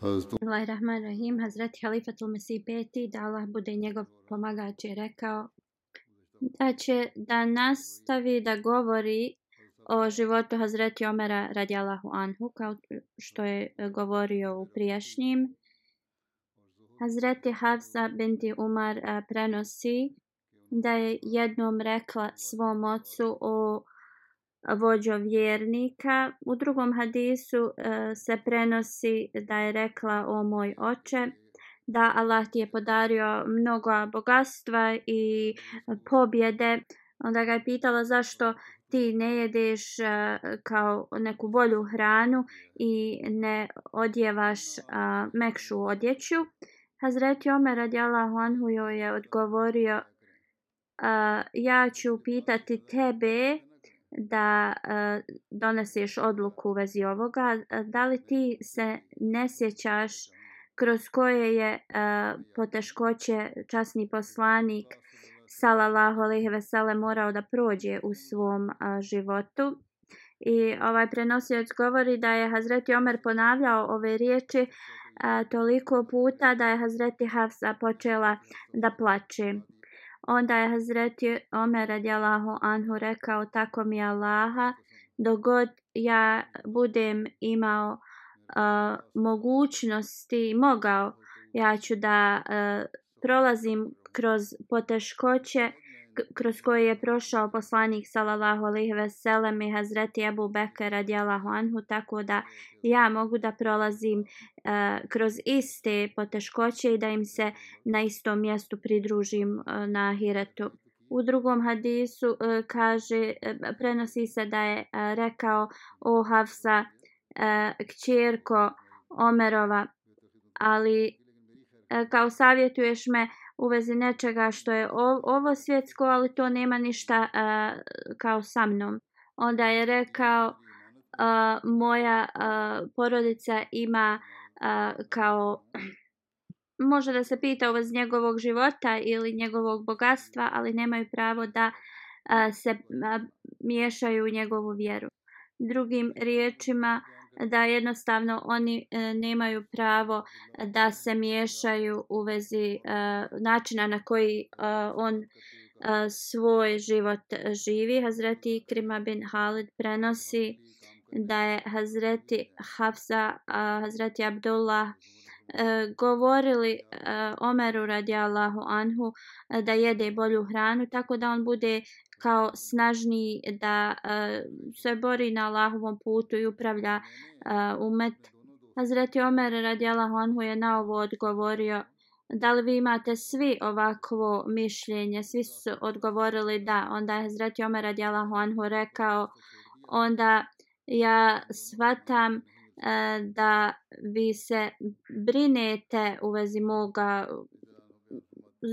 Bismillahirrahmanirrahim. Hazreti Halifatul Mesih peti, da Allah bude njegov pomagač, je rekao da će da nastavi da govori o životu Hazreti Omera radijallahu anhu, kao što je govorio u prijašnjim. Hazreti Hafsa binti Umar prenosi da je jednom rekla svom ocu o vođo vjernika. U drugom hadisu uh, se prenosi da je rekla o moj oče da Allah ti je podario mnogo bogatstva i pobjede. Onda ga je pitala zašto ti ne jedeš uh, kao neku bolju hranu i ne odjevaš uh, mekšu odjeću. Hazreti Omer radijallahu anhu joj je odgovorio uh, ja ću pitati tebe da e, doneseš odluku u vezi ovoga. E, da li ti se ne sjećaš kroz koje je e, poteškoće časni poslanik salallahu alaihi vesele morao da prođe u svom životu? I ovaj prenosioc govori da je Hazreti Omer ponavljao ove riječi a, toliko puta da je Hazreti Hafsa počela da plače. Onda je Hazreti Omer radijalahu anhu rekao tako mi Allaha dogod ja budem imao uh, mogućnosti mogao ja ću da uh, prolazim kroz poteškoće kroz koje je prošao poslanik sallallahu alejhi ve sellem i Hazreti Abu Bekr radijallahu anhu tako da ja mogu da prolazim uh, kroz iste poteškoće i da im se na istom mjestu pridružim uh, na ahiretu. U drugom hadisu uh, kaže uh, prenosi se da je uh, rekao o Hafsa uh, kćerko Omerova ali uh, kao savjetuješ me u vezi nečega što je ovo svjetsko, ali to nema ništa uh, kao sa mnom. Onda je rekao, uh, moja uh, porodica ima uh, kao, može da se pita u vezi njegovog života ili njegovog bogatstva, ali nemaju pravo da uh, se uh, miješaju u njegovu vjeru. Drugim riječima, uh, da jednostavno oni e, nemaju pravo da se miješaju u vezi e, načina na koji e, on e, svoj život živi. Hazreti Ikrima bin Halid prenosi da je Hazreti Hafsa, a Hazreti Abdullah e, govorili e, Omeru radijallahu anhu e, da jede bolju hranu tako da on bude kao snažniji da uh, se bori na Allahovom putu i upravlja uh, umet. Hazreti Omer radijalahu anhu je na ovo odgovorio da li vi imate svi ovakvo mišljenje? Svi su odgovorili da. Onda je Hazreti Omer radijalahu anhu rekao onda ja shvatam uh, da vi se brinete u vezi moga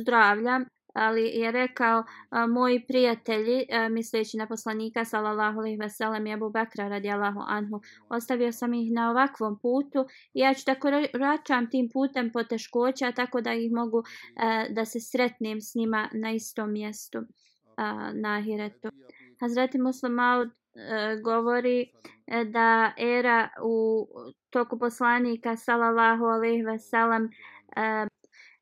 zdravlja ali je rekao moji prijatelji e, misleći na poslanika sallallahu alejhi ve sellem i Abu Bekra radijallahu anhu ostavio sam ih na ovakvom putu i ja ću tako račam tim putem poteškoća tako da ih mogu e, da se sretnem s njima na istom mjestu e, na ahiretu. Hazreti Muslim Maud govori da era u toku poslanika sallallahu alejhi ve sellem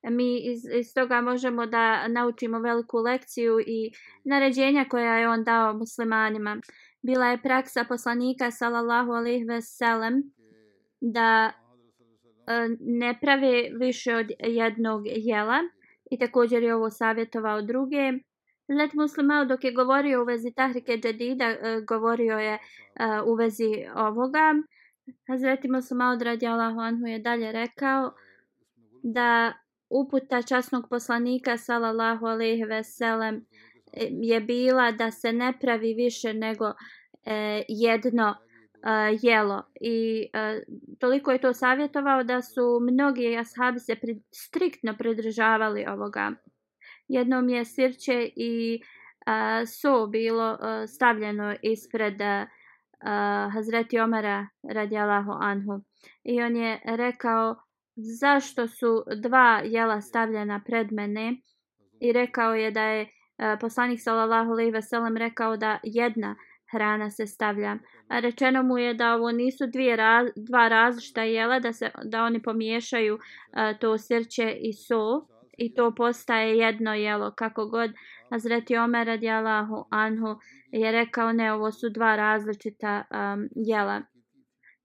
mi iz, iz toga možemo da naučimo veliku lekciju i naređenja koja je on dao muslimanima. Bila je praksa poslanika sallallahu alejhi ve sellem da e, ne prave više od jednog jela i također je ovo savjetovao druge. Let muslimao dok je govorio u vezi tahrike džedida, e, govorio je e, u vezi ovoga. Hazreti muslimao radi Allahu anhu je dalje rekao da uputa časnog poslanika sallallahu alejhi ve sellem je bila da se ne pravi više nego e, jedno e, jelo. I e, toliko je to savjetovao da su mnogi ashabi se pri, striktno pridržavali ovoga. Jednom je sirće i e, so bilo e, stavljeno ispred e, Hazreti Omara radijalahu anhu. I on je rekao zašto su dva jela stavljena pred mene i rekao je da je e, poslanik sallallahu alejhi ve sellem rekao da jedna hrana se stavlja. A rečeno mu je da ovo nisu dvije raz, dva različita jela da se da oni pomiješaju e, to sirće i so i to postaje jedno jelo kako god Hazreti Omer radijalahu anhu je rekao ne ovo su dva različita um, jela.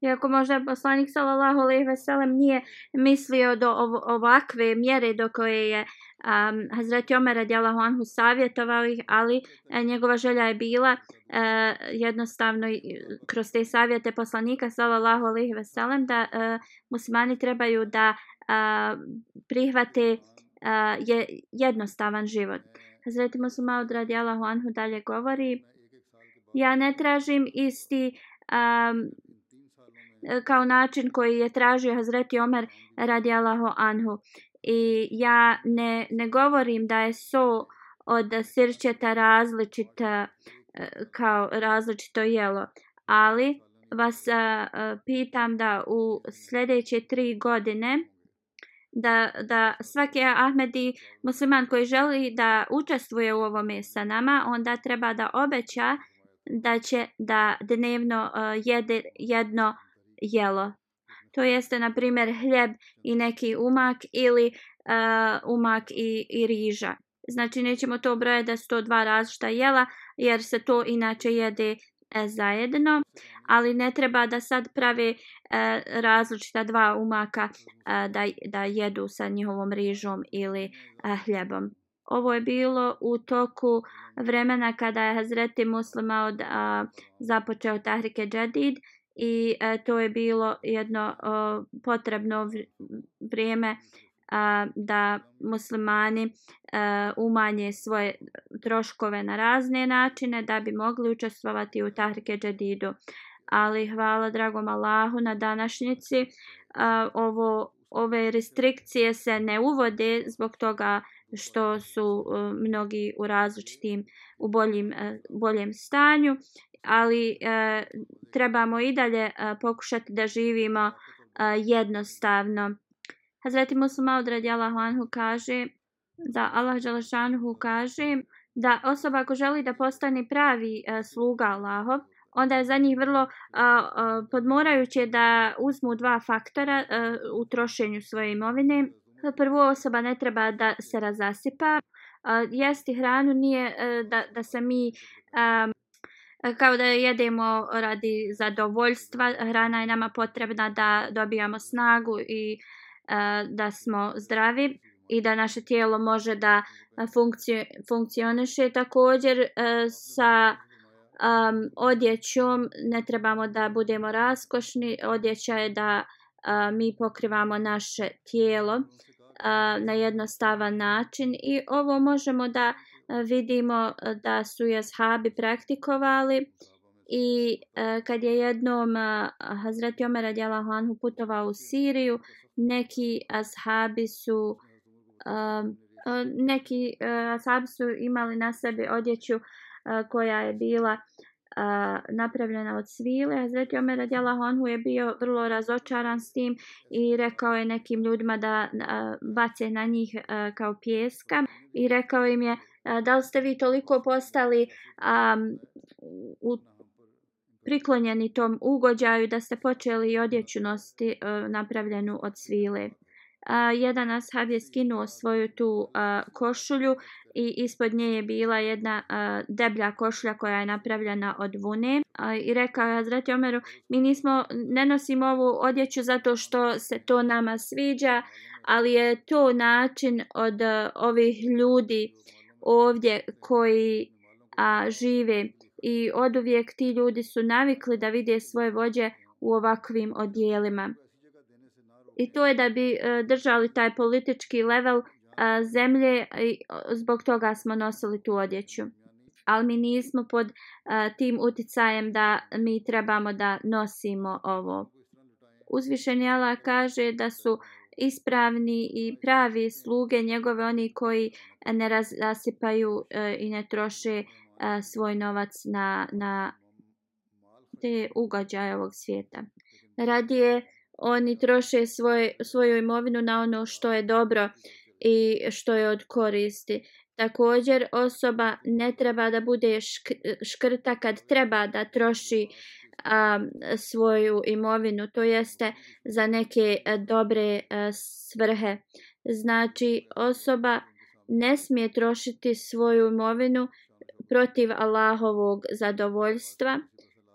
Iako možda poslanik sallallahu alejhi ve sellem nije mislio do ovakve mjere do koje je um, Hazreti Omer radijallahu anhu savjetovao ih, ali e, njegova želja je bila e, jednostavno kroz te savjete poslanika sallallahu alejhi ve sellem da e, muslimani trebaju da e, prihvate e, je, jednostavan život. Hazreti Muslima od radijallahu anhu dalje govori ja ne tražim isti um, E, kao način koji je tražio Hazreti Omer radi Allahu Anhu. I ja ne, ne govorim da je so od sirćeta različita e, kao različito jelo, ali vas a, a, pitam da u sljedeće tri godine da, da svaki Ahmedi musliman koji želi da učestvuje u ovome sa nama, onda treba da obeća da će da dnevno uh, jede jedno jelo. To jeste, na primjer, hljeb i neki umak ili uh, umak i, i riža. Znači, nećemo to brojati da su to dva različita jela, jer se to inače jede e, zajedno. Ali ne treba da sad prave e, različita dva umaka e, da, da jedu sa njihovom rižom ili e, hljebom. Ovo je bilo u toku vremena kada je Hazreti Muslima od, a, započeo Tahrike Džedid i e, to je bilo jedno o, potrebno vrijeme a, da muslimani a, umanje svoje troškove na razne načine da bi mogli učestvovati u Tahrike Džedidu. Ali hvala dragom Allahu na današnjici. A, ovo, ove restrikcije se ne uvode zbog toga što su a, mnogi u različitim u boljim, a, e, boljem stanju ali e, trebamo i dalje e, pokušati da živimo e, jednostavno. Hazreti Musa Maud radijalahu anhu kaže da Allah Đalašanhu kaže da osoba ako želi da postane pravi e, sluga Allahov, onda je za njih vrlo a, a, podmorajuće da uzmu dva faktora a, u trošenju svoje imovine. Prvo osoba ne treba da se razasipa. A, jesti hranu nije a, da, da se mi a, kao da jedemo radi zadovoljstva. Hrana je nama potrebna da dobijamo snagu i e, da smo zdravi i da naše tijelo može da funkcio, funkcioniše također e, sa um, odjećom. Ne trebamo da budemo raskošni. Odjeća je da uh, mi pokrivamo naše tijelo uh, na jednostavan način i ovo možemo da uh, vidimo eh, da su ashabi praktikovali i e, kad je jednom eh, e, Hazreti Omer radijalahu anhu putovao u Siriju, neki ashabi su neki ashabi su imali na sebi odjeću koja je bila napravljena od svile. Hazreti Omer radijalahu anhu je bio vrlo razočaran s tim i rekao je nekim ljudima da uh, bace na njih kao pjeska i rekao im je da li ste vi toliko postali um, u priklonjeni tom ugođaju da ste počeli odjeću nositi uh, e, napravljenu od svile? A, jedan ashab je skinuo svoju tu a, košulju i ispod nje je bila jedna a, deblja košulja koja je napravljena od vune. A, i rekao je Hazreti Omeru mi nismo, ne nosimo ovu odjeću zato što se to nama sviđa ali je to način od a, ovih ljudi ovdje koji a, žive i od uvijek ti ljudi su navikli da vide svoje vođe u ovakvim odjelima i to je da bi a, držali taj politički level a, zemlje i zbog toga smo nosili tu odjeću. Ali mi nismo pod a, tim uticajem da mi trebamo da nosimo ovo. Uzvišeni Allah kaže da su ispravni i pravi sluge njegove oni koji eh, ne rasipaju eh, i ne troše eh, svoj novac na, na te ugađaje ovog svijeta. Radije oni troše svoj, svoju imovinu na ono što je dobro i što je od koristi. Također osoba ne treba da bude šk škrta kad treba da troši a, svoju imovinu, to jeste za neke a, dobre a, svrhe. Znači osoba ne smije trošiti svoju imovinu protiv Allahovog zadovoljstva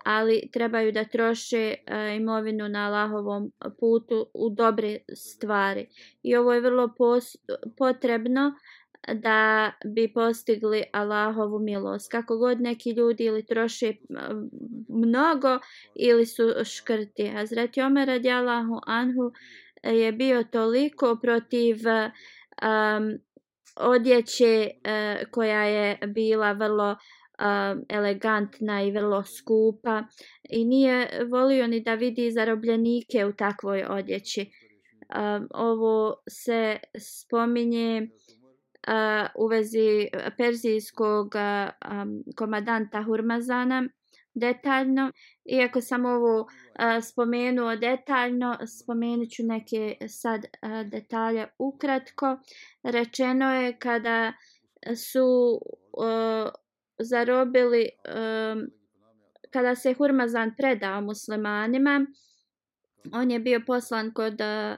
ali trebaju da troše a, imovinu na Allahovom putu u dobre stvari. I ovo je vrlo potrebno da bi postigli Allahovu milost. Kako god neki ljudi ili troše mnogo ili su škrti. Hazreti Omer radijalahu anhu je bio toliko protiv um, odjeće uh, koja je bila vrlo uh, elegantna i vrlo skupa i nije volio ni da vidi zarobljenike u takvoj odjeći. Um, ovo se spominje uh, u vezi e, perzijskog uh, um, komadanta Hurmazana detaljno. Iako sam ovo uh, spomenuo detaljno, spomenut ću neke sad uh, detalje ukratko. Rečeno je kada su uh, zarobili um, kada se Hurmazan predao muslimanima on je bio poslan kod uh,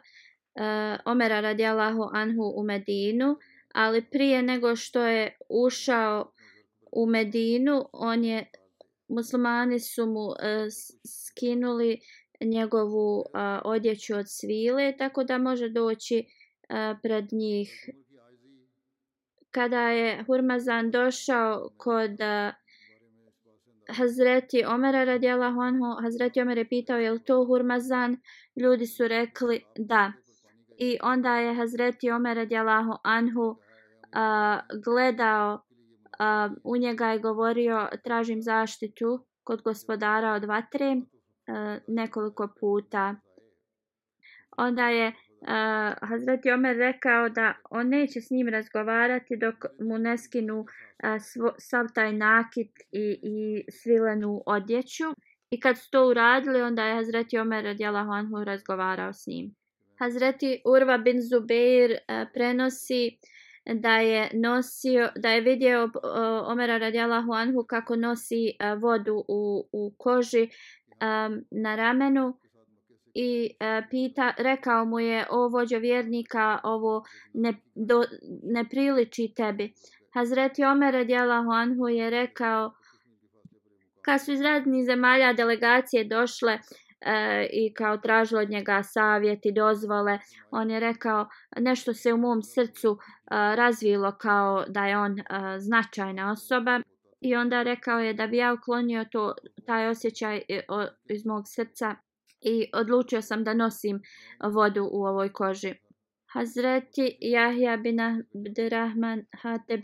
Omera radijalahu anhu u Medinu ali prije nego što je ušao u Medinu on je muslimani su mu uh, skinuli njegovu uh, odjeću od svile tako da može doći uh, pred njih kada je Hurmazan došao kod uh, Hazreti Omera radijala anhu, Hazreti Omer je pitao je li to Hurmazan, ljudi su rekli da. I onda je Hazreti Omer radijalahu anhu a, gledao a, u njega i govorio tražim zaštitu kod gospodara od vatre a, nekoliko puta. Onda je uh, Hazreti Omer rekao da on neće s njim razgovarati dok mu ne skinu uh, svo, sav taj nakit i, i svilenu odjeću. I kad su to uradili, onda je Hazreti Omer radijalahu anhu razgovarao s njim. Hazreti Urva bin Zubeir eh, prenosi da je nosio, da je vidio eh, Omera radijalahu anhu kako nosi eh, vodu u, u koži na ramenu i e, pita, rekao mu je o vođo vjernika, ovo ne, do, ne priliči tebi. Hazreti Omer radijalahu anhu je rekao, kad su iz raznih zemalja delegacije došle e, i kao tražila od njega savjet i dozvole, on je rekao, nešto se u mom srcu e, razvilo kao da je on e, značajna osoba. I onda rekao je da bi ja uklonio to, taj osjećaj e, iz mog srca i odlučio sam da nosim vodu u ovoj koži. Hazreti Jahja bin Abdurrahman Hateb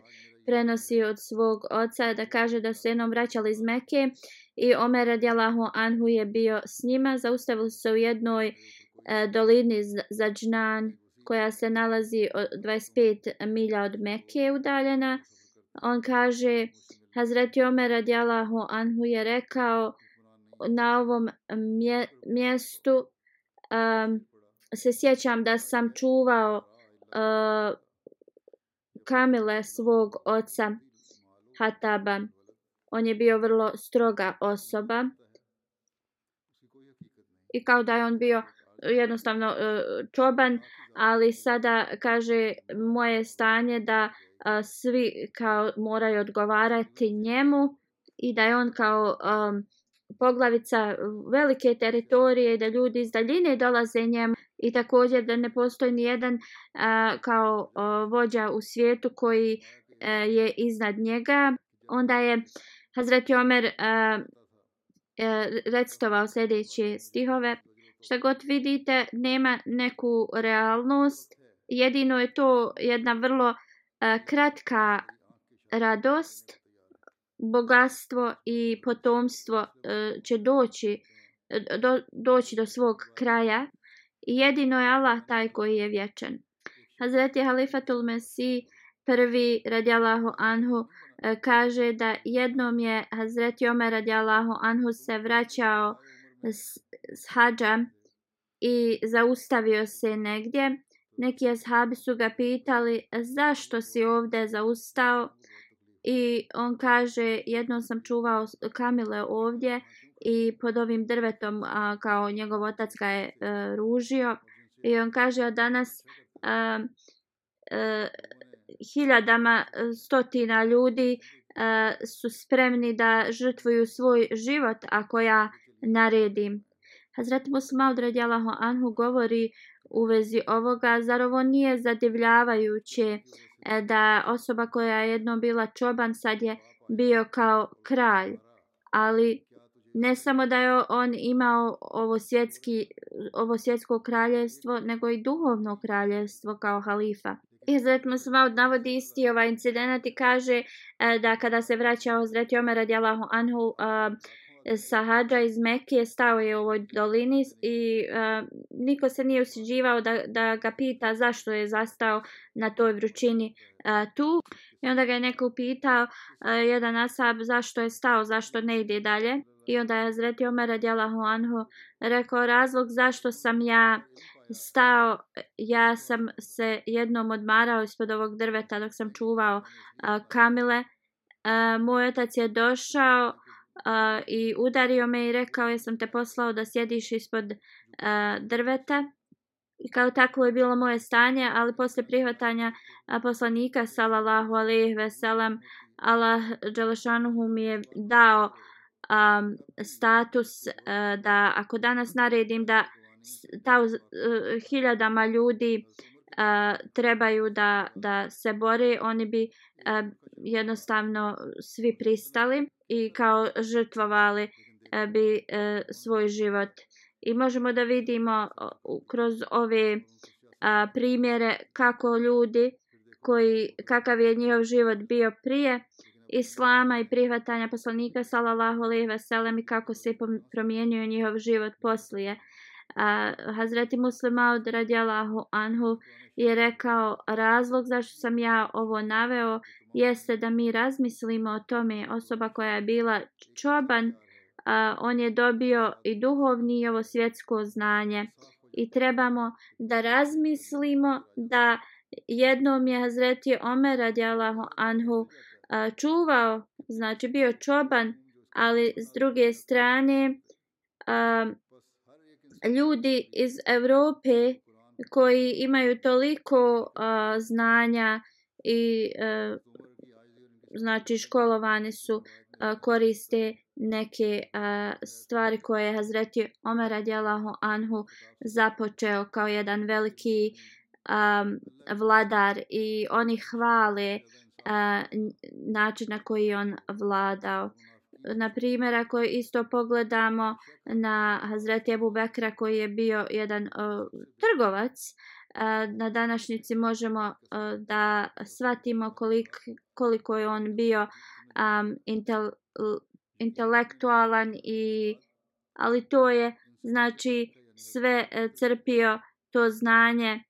prenosi od svog oca da kaže da su jednom vraćali iz Meke i Omer radijalahu anhu je bio s njima. Zaustavili se u jednoj e, dolini za džnan koja se nalazi 25 milja od Mekke udaljena. On kaže, Hazreti Omer radijalahu anhu je rekao na ovom mje, mjestu um, se sjećam da sam čuvao uh, kamile svog oca Hataba. On je bio vrlo stroga osoba. I kao da je on bio e, jednostavno e, čoban, ali sada kaže moje stanje da e, svi kao moraju odgovarati njemu i da je on kao um, poglavica velike teritorije da ljudi iz daljine dolaze njemu i također da ne postoji ni jedan a, kao uh, vođa u svijetu koji a, je iznad njega. Onda je Hazreti Omer a, e, uh, recitovao sljedeće stihove. Šta god vidite nema neku realnost. Jedino je to jedna vrlo a, kratka radost. Bogatstvo i potomstvo a, će doći do, doći do svog kraja i jedino je Allah taj koji je vječan. Hazreti Halifatul Mesih prvi radijalahu anhu e, kaže da jednom je Hazreti Omer radijalahu anhu se vraćao s, s hađa i zaustavio se negdje. Neki ashabi su ga pitali zašto si ovdje zaustao i on kaže jednom sam čuvao kamile ovdje i pod ovim drvetom a, kao njegov otac ga je a, ružio i on kaže od danas a, a, hiljadama stotina ljudi a, su spremni da žrtvuju svoj život ako ja naredim. Hazret Musmaud radijalahu anhu govori u vezi ovoga, zar ovo nije zadivljavajuće E, da osoba koja je jednom bila čoban sad je bio kao kralj. Ali ne samo da je on imao ovo, svjetski, ovo svjetsko kraljevstvo, nego i duhovno kraljevstvo kao halifa. Izret Musmaud navodi isti ovaj incident i kaže e, da kada se vraćao Zreti Omer radijalahu anhu, Sahadža iz Mekije stao je u ovoj dolini i uh, niko se nije usiđivao da, da ga pita zašto je zastao na toj vrućini uh, tu. I onda ga je neko upitao uh, jedan asab zašto je stao, zašto ne ide dalje. I onda je Zreti Omer radijalahu anhu rekao razlog zašto sam ja stao, ja sam se jednom odmarao ispod ovog drveta dok sam čuvao uh, kamile. Uh, moj otac je došao uh, i udario me i rekao je sam te poslao da sjediš ispod uh, drveta? I kao tako je bilo moje stanje ali posle prihvatanja poslanika sallallahu alejhi ve sellem Allah dželešanuhu mi je dao um, status uh, da ako danas naredim da ta uh, e, hiljadama ljudi a, trebaju da da se bore oni bi a, jednostavno svi pristali i kao žrtvovali a, bi a, svoj život. I možemo da vidimo kroz ove a, primjere kako ljudi koji kakav je njihov život bio prije islama i prihvatanja poslanika sallallahu alejhi ve sellem i kako se promijenio njihov život poslije. A, Hazreti Muslima od radijallahu anhu je rekao razlog zašto sam ja ovo naveo jeste da mi razmislimo o tome osoba koja je bila čoban a, on je dobio i duhovni i ovo svjetsko znanje. I trebamo da razmislimo da jednom je Hazreti Omer radijalahu anhu a, čuvao znači bio čoban ali s druge strane a, ljudi iz Evrope koji imaju toliko uh, znanja i uh, znači školovani su uh, koriste neke uh, stvari koje je Hazreti Omer radijalahu anhu započeo kao jedan veliki um, vladar i oni hvale uh, način na koji on vladao. Na primjer, ako isto pogledamo na Hazreti Ebu Bekra koji je bio jedan uh, trgovac, na današnjici možemo da shvatimo koliko, koliko je on bio um, intel, intelektualan i ali to je znači sve e, crpio to znanje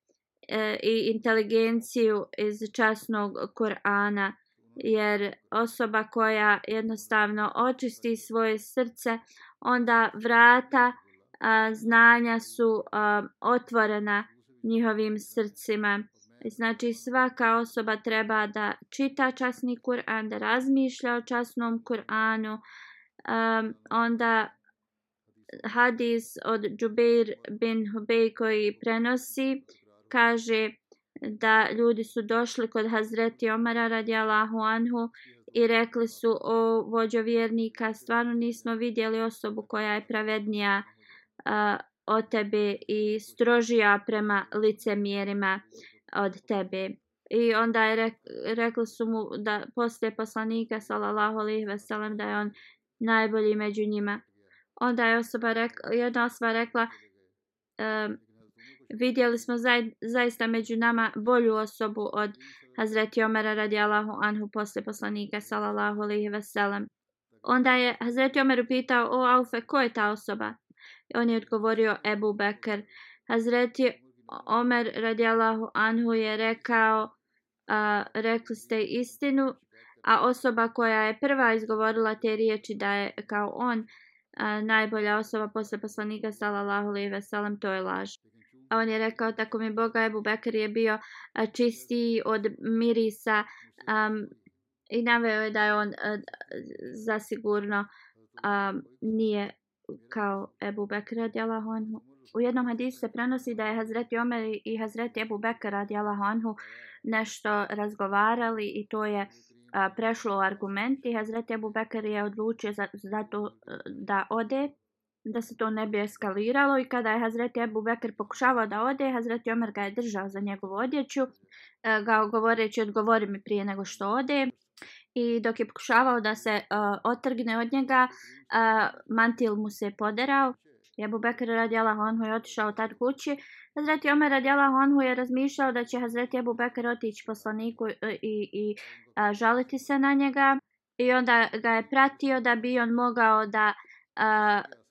e, i inteligenciju iz časnog Kur'ana jer osoba koja jednostavno očisti svoje srce onda vrata a, znanja su a, otvorena njihovim srcima. Znači svaka osoba treba da čita časni Kur'an da razmišlja o časnom Kur'anu um, onda hadis od Džubeir bin Hubej koji prenosi kaže da ljudi su došli kod Hazreti Omara radijalahu anhu i rekli su o vođo vjernika stvarno nismo vidjeli osobu koja je pravednija uh, od tebe i strožija prema licemjerima od tebe. I onda je rek, rekli su mu da poslije poslanika sallallahu alejhi ve sellem da je on najbolji među njima. Onda je osoba rekla, jedna osoba rekla um, vidjeli smo zaj, zaista među nama bolju osobu od Hazreti Omera radijallahu anhu posle poslanika sallallahu alejhi ve sellem. Onda je Hazreti Omer upitao o Aufe ko je ta osoba? On je odgovorio Ebu Bekr. Hazreti Omer radijallahu anhu je rekao a, rekli ste istinu a osoba koja je prva izgovorila te riječi da je kao on a, najbolja osoba posle poslanika sallallahu alejhi ve sellem to je laž a on je rekao tako mi Boga Ebu Bekr je bio čistiji od mirisa um, i naveo je da je on uh, zasigurno um, nije kao Ebu Bekr radijalahu anhu. U jednom hadisu se prenosi da je Hazreti Omer i Hazreti Ebu Bekr radijalahu anhu nešto razgovarali i to je a, prešlo u argumenti. Hazreti Ebu Bekr je odlučio za, za to da ode da se to ne bi eskaliralo i kada je Hazreti Ebu Bekr pokušavao da ode, Hazreti Omer ga je držao za njegovu odjeću, e, ga govoreći odgovori mi prije nego što ode. I dok je pokušavao da se uh, otrgne od njega, uh, mantil mu se poderao. Ebu Bekr radijala Honhu je otišao tad kući. Hazreti Omer radijala Honhu je razmišljao da će Hazreti Ebu Bekr otići poslaniku i, i uh, žaliti se na njega. I onda ga je pratio da bi on mogao da uh,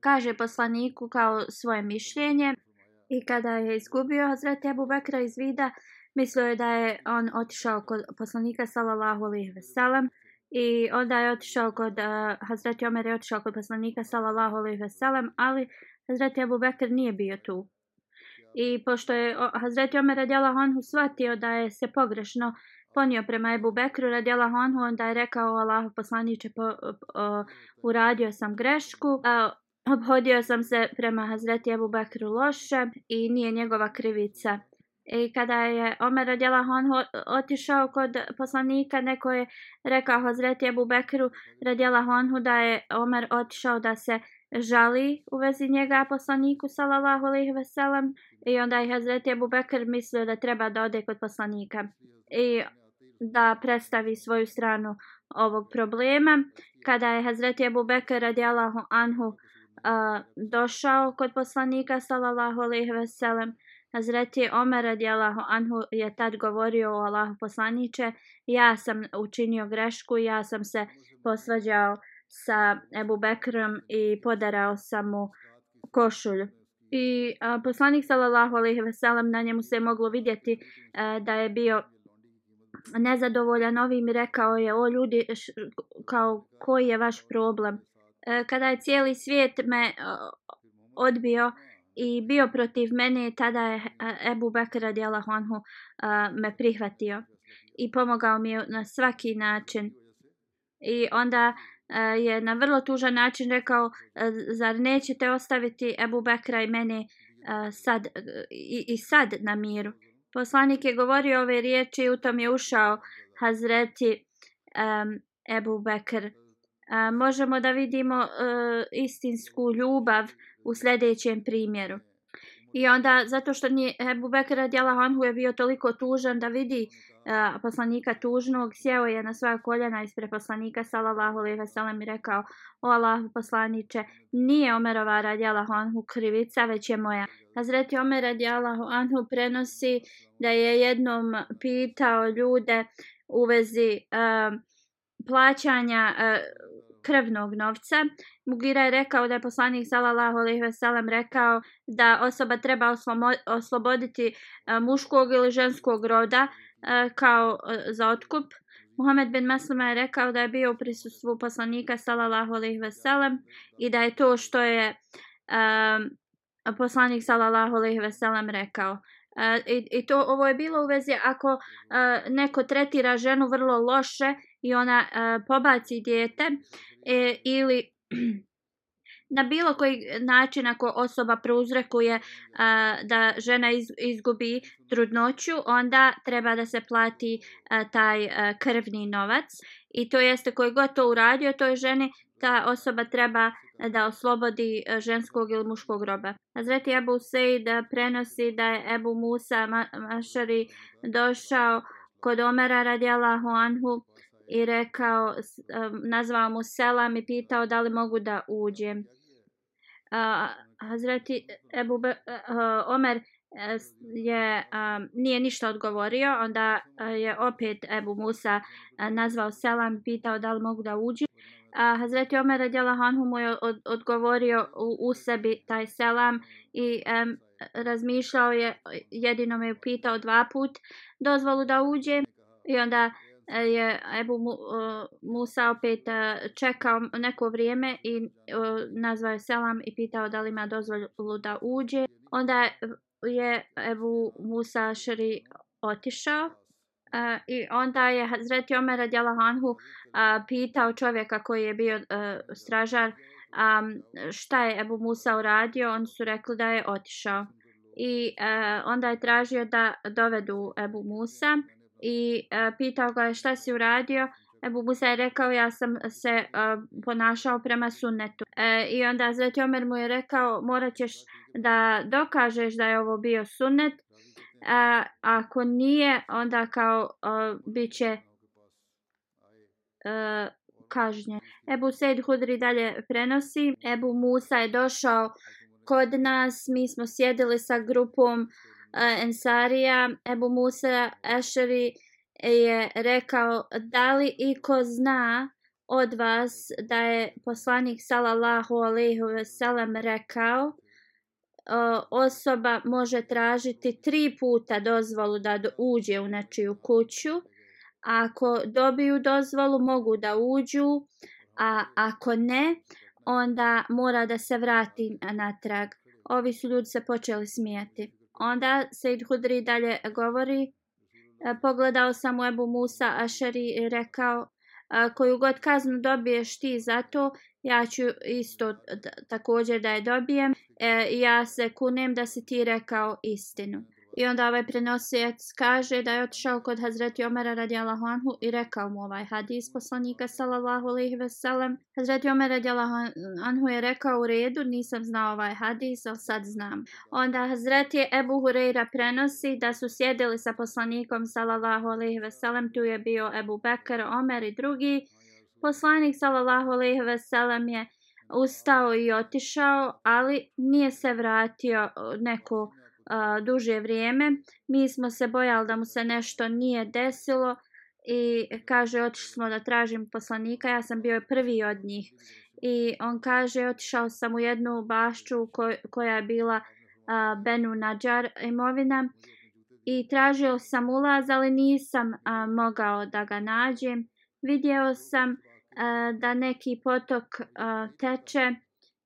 kaže poslaniku kao svoje mišljenje i kada je izgubio Hazreti Abu Bekra iz vida, mislio je da je on otišao kod poslanika sallallahu alejhi ve sellem i onda je otišao kod uh, Hazreti Omer je otišao kod poslanika sallallahu alejhi ve sellem, ali Hazreti Abu Bekr nije bio tu. I pošto je Hazreti Omer radijallahu anhu shvatio da je se pogrešno ponio prema Ebu Bekru radijallahu anhu, onda je rekao Allahu poslaniče po, po, uradio sam grešku. A, obhodio sam se prema Hazreti Ebu Bekru loše i nije njegova krivica. I kada je Omer radjela on otišao kod poslanika, neko je rekao Hazreti Ebu Bekru radjela Honhu da je Omer otišao da se žali u vezi njega poslaniku sallallahu alaihi veselam i onda je Hazreti Ebu Bekr mislio da treba da ode kod poslanika i da predstavi svoju stranu ovog problema. Kada je Hazreti Ebu Bekr radjela anhu a, došao kod poslanika sallallahu alejhi ve sellem. Hazreti Omer radijallahu anhu je tad govorio o Allahu poslanice ja sam učinio grešku ja sam se posvađao sa Ebu Bekrom i podarao sam mu košulju. I a, poslanik sallallahu alejhi ve sellem na njemu se moglo vidjeti a, da je bio nezadovoljan ovim i rekao je o ljudi š, kao koji je vaš problem? E, kada je cijeli svijet me e, odbio i bio protiv mene, tada je e, Ebu Bekr radijalahu anhu me prihvatio i pomogao mi na svaki način. I onda je na vrlo tužan način rekao, zar nećete ostaviti Ebu Bekra i mene sad, i, i sad na miru. Poslanik je govorio ove riječi i u tom je ušao Hazreti um, Ebu Bekr a, možemo da vidimo e, istinsku ljubav u sljedećem primjeru. I onda, zato što nije Ebu Bekr radijalahu anhu je bio toliko tužan da vidi uh, poslanika tužnog, sjeo je na svoja koljena ispred poslanika sallallahu alejhi ve sellem i rekao: "O Allah poslanice, nije Omerova radijalahu anhu krivica, već je moja." Hazreti Omer radijalahu anhu prenosi da je jednom pitao ljude u vezi uh, plaćanja uh, krvnog novca. Mugira je rekao da je poslanik sallallahu alejhi ve sellem rekao da osoba treba osloboditi e, muškog ili ženskog roda e, kao e, za otkup. Muhammed bin Maslima je rekao da je bio u prisustvu poslanika sallallahu alejhi ve sellem i da je to što je um, poslanik sallallahu alejhi ve sellem rekao. I, I to ovo je bilo u vezi ako neko tretira ženu vrlo loše i ona e, pobaci dijete e, ili na bilo koji način ako osoba prouzrekuje uh, e, da žena iz, izgubi trudnoću, onda treba da se plati uh, taj uh, krvni novac. I to jeste koji god to uradio toj ženi, ta osoba treba da oslobodi ženskog ili muškog roba. Hazreti Abu Sejd prenosi da je Ebu Musa Mašari došao kod Omera radijalahu anhu i rekao, nazvao mu selam i pitao da li mogu da uđem. Uh, Hazreti Ebu Be, uh, Omer e, je um, nije ništa odgovorio, onda je opet Ebu Musa nazvao selam, pitao da li mogu da uđu. A Hazreti Omer radjela Hanhu mu je od, odgovorio u, u sebi taj selam i um, razmišljao je, jedino me je pitao dva put dozvolu da uđe i onda uh, E, je Ebu e, Musa opet e, čekao neko vrijeme i nazvao je selam i pitao da li ima dozvolu da uđe. Onda je Ebu Musa šri otišao i onda je Hazreti Omer radjala Hanhu pitao čovjeka koji je bio stražar šta je Ebu Musa uradio. Oni su rekli da je otišao. I onda je tražio da dovedu Ebu Musa i e, pitao ga je šta si uradio. Ebu Musa je rekao ja sam se e, ponašao prema sunnetu. E, I onda Zreti Omer mu je rekao morat ćeš da dokažeš da je ovo bio sunnet. E, ako nije onda kao e, bit će e, kažnje. Ebu Sejd Hudri dalje prenosi. Ebu Musa je došao kod nas. Mi smo sjedili sa grupom uh, Ensarija, Ebu Musa Ešeri e, je rekao da li iko zna od vas da je poslanik sallallahu alejhi ve sellem rekao e, osoba može tražiti tri puta dozvolu da uđe u nečiju kuću. Ako dobiju dozvolu mogu da uđu a ako ne onda mora da se vrati natrag. Ovi su ljudi se počeli smijati. Onda Sejd Hudri dalje govori, e, pogledao sam u Ebu Musa Ašari i rekao, e, koju god kaznu dobiješ ti za to, ja ću isto također da je dobijem. E, ja se kunem da si ti rekao istinu. I onda ovaj prenosijec kaže da je otišao kod Hazreti Omera radi Allahu Anhu i rekao mu ovaj hadis poslanika sallallahu alaihi ve sellem. Hazreti Omer radi Allahu Anhu je rekao u redu, nisam znao ovaj hadis, ali sad znam. Onda Hazreti Ebu Hureyra prenosi da su sjedili sa poslanikom sallallahu alaihi ve sellem. Tu je bio Ebu Bekr, Omer i drugi. Poslanik sallallahu alaihi ve sellem je ustao i otišao, ali nije se vratio neko a, duže vrijeme. Mi smo se bojali da mu se nešto nije desilo i kaže otišli smo da tražim poslanika. Ja sam bio prvi od njih. I on kaže otišao sam u jednu bašću koj, koja je bila a, Benu Nadjar imovina i tražio sam ulaz, ali nisam a, mogao da ga nađem. Vidio sam a, da neki potok a, teče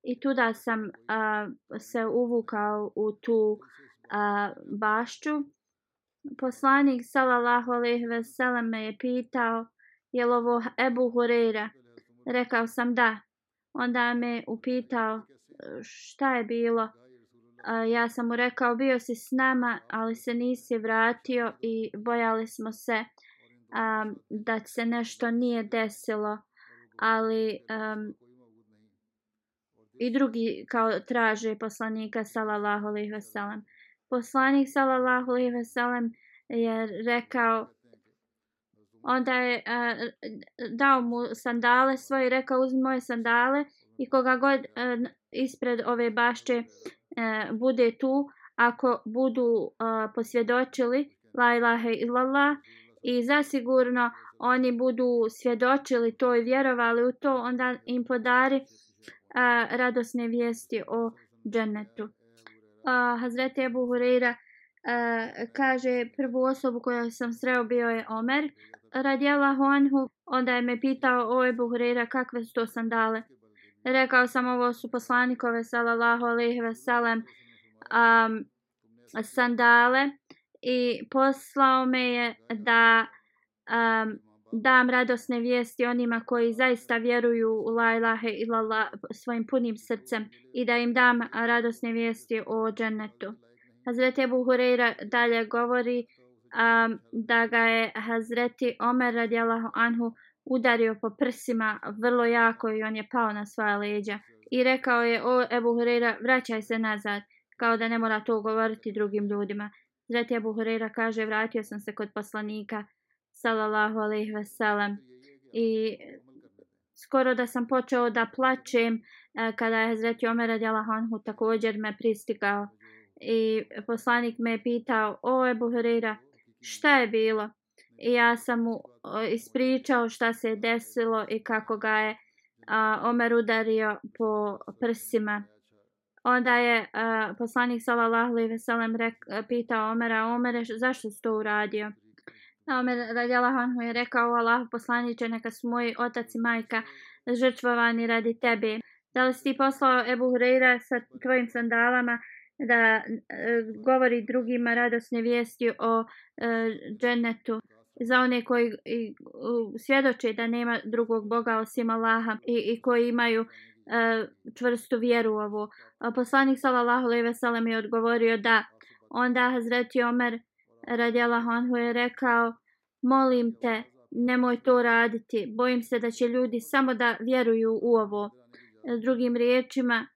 i tuda sam a, se uvukao u tu a, bašću. Poslanik sallallahu alejhi ve sellem me je pitao je li ovo Ebu Hureyre. Rekao sam da. Onda me upitao šta je bilo. A, ja sam mu rekao bio si s nama, ali se nisi vratio i bojali smo se a, da se nešto nije desilo. Ali um, i drugi kao traže poslanika sallallahu alejhi ve sellem poslanik sallallahu alejhi ve sellem je rekao onda je uh, dao mu sandale svoje rekao uzmi moje sandale i koga god uh, ispred ove bašče uh, bude tu ako budu uh, posvjedočili la ilaha illallah i zasigurno oni budu svjedočili to i vjerovali u to, onda im podari a, radosne vijesti o džennetu. A, Hazreti Ebu Hureyra e, kaže prvu osobu koju sam sreo bio je Omer radijalahu anhu. Onda je me pitao o Ebu Hureyra kakve su to sandale. Rekao sam ovo su poslanikove sallallahu alaihi ve sellem um, sandale i poslao me je da um, dam radosne vijesti onima koji zaista vjeruju u la ilahe illallah svojim punim srcem i da im dam radosne vijesti o džennetu. Hazreti Ebu Hureyra dalje govori um, da ga je Hazreti Omer radijalahu anhu udario po prsima vrlo jako i on je pao na svoja leđa. I rekao je, o Ebu Hureyra, vraćaj se nazad, kao da ne mora to govoriti drugim ljudima. Hazreti Ebu Hureyra kaže, vratio sam se kod poslanika, sallallahu alaihi veselam. I skoro da sam počeo da plačem, eh, kada je Zreti Omer radijalahu anhu također me pristigao. I poslanik me je pitao, o Ebu Hureyra, šta je bilo? I ja sam mu eh, ispričao šta se je desilo i kako ga je a, Omer udario po prsima. Onda je a, poslanik sallallahu alejhi ve sellem pitao Omera, Omere, zašto si to uradio? Omer radijallahu anhu je rekao, Allah poslaniće neka su moji otac i majka žrtvovani radi tebe. Da li si ti poslao Ebu Hureyra sa tvojim sandalama da e, govori drugima radosne vijesti o e, džennetu? za one koji i, u, svjedoče da nema drugog Boga osim Allaha i, i koji imaju e, čvrstu vjeru u ovo. Poslanik sallallahu alejhi ve sellem je odgovorio da onda Hazreti Omer radijallahu anhu je rekao molim te nemoj to raditi bojim se da će ljudi samo da vjeruju u ovo drugim riječima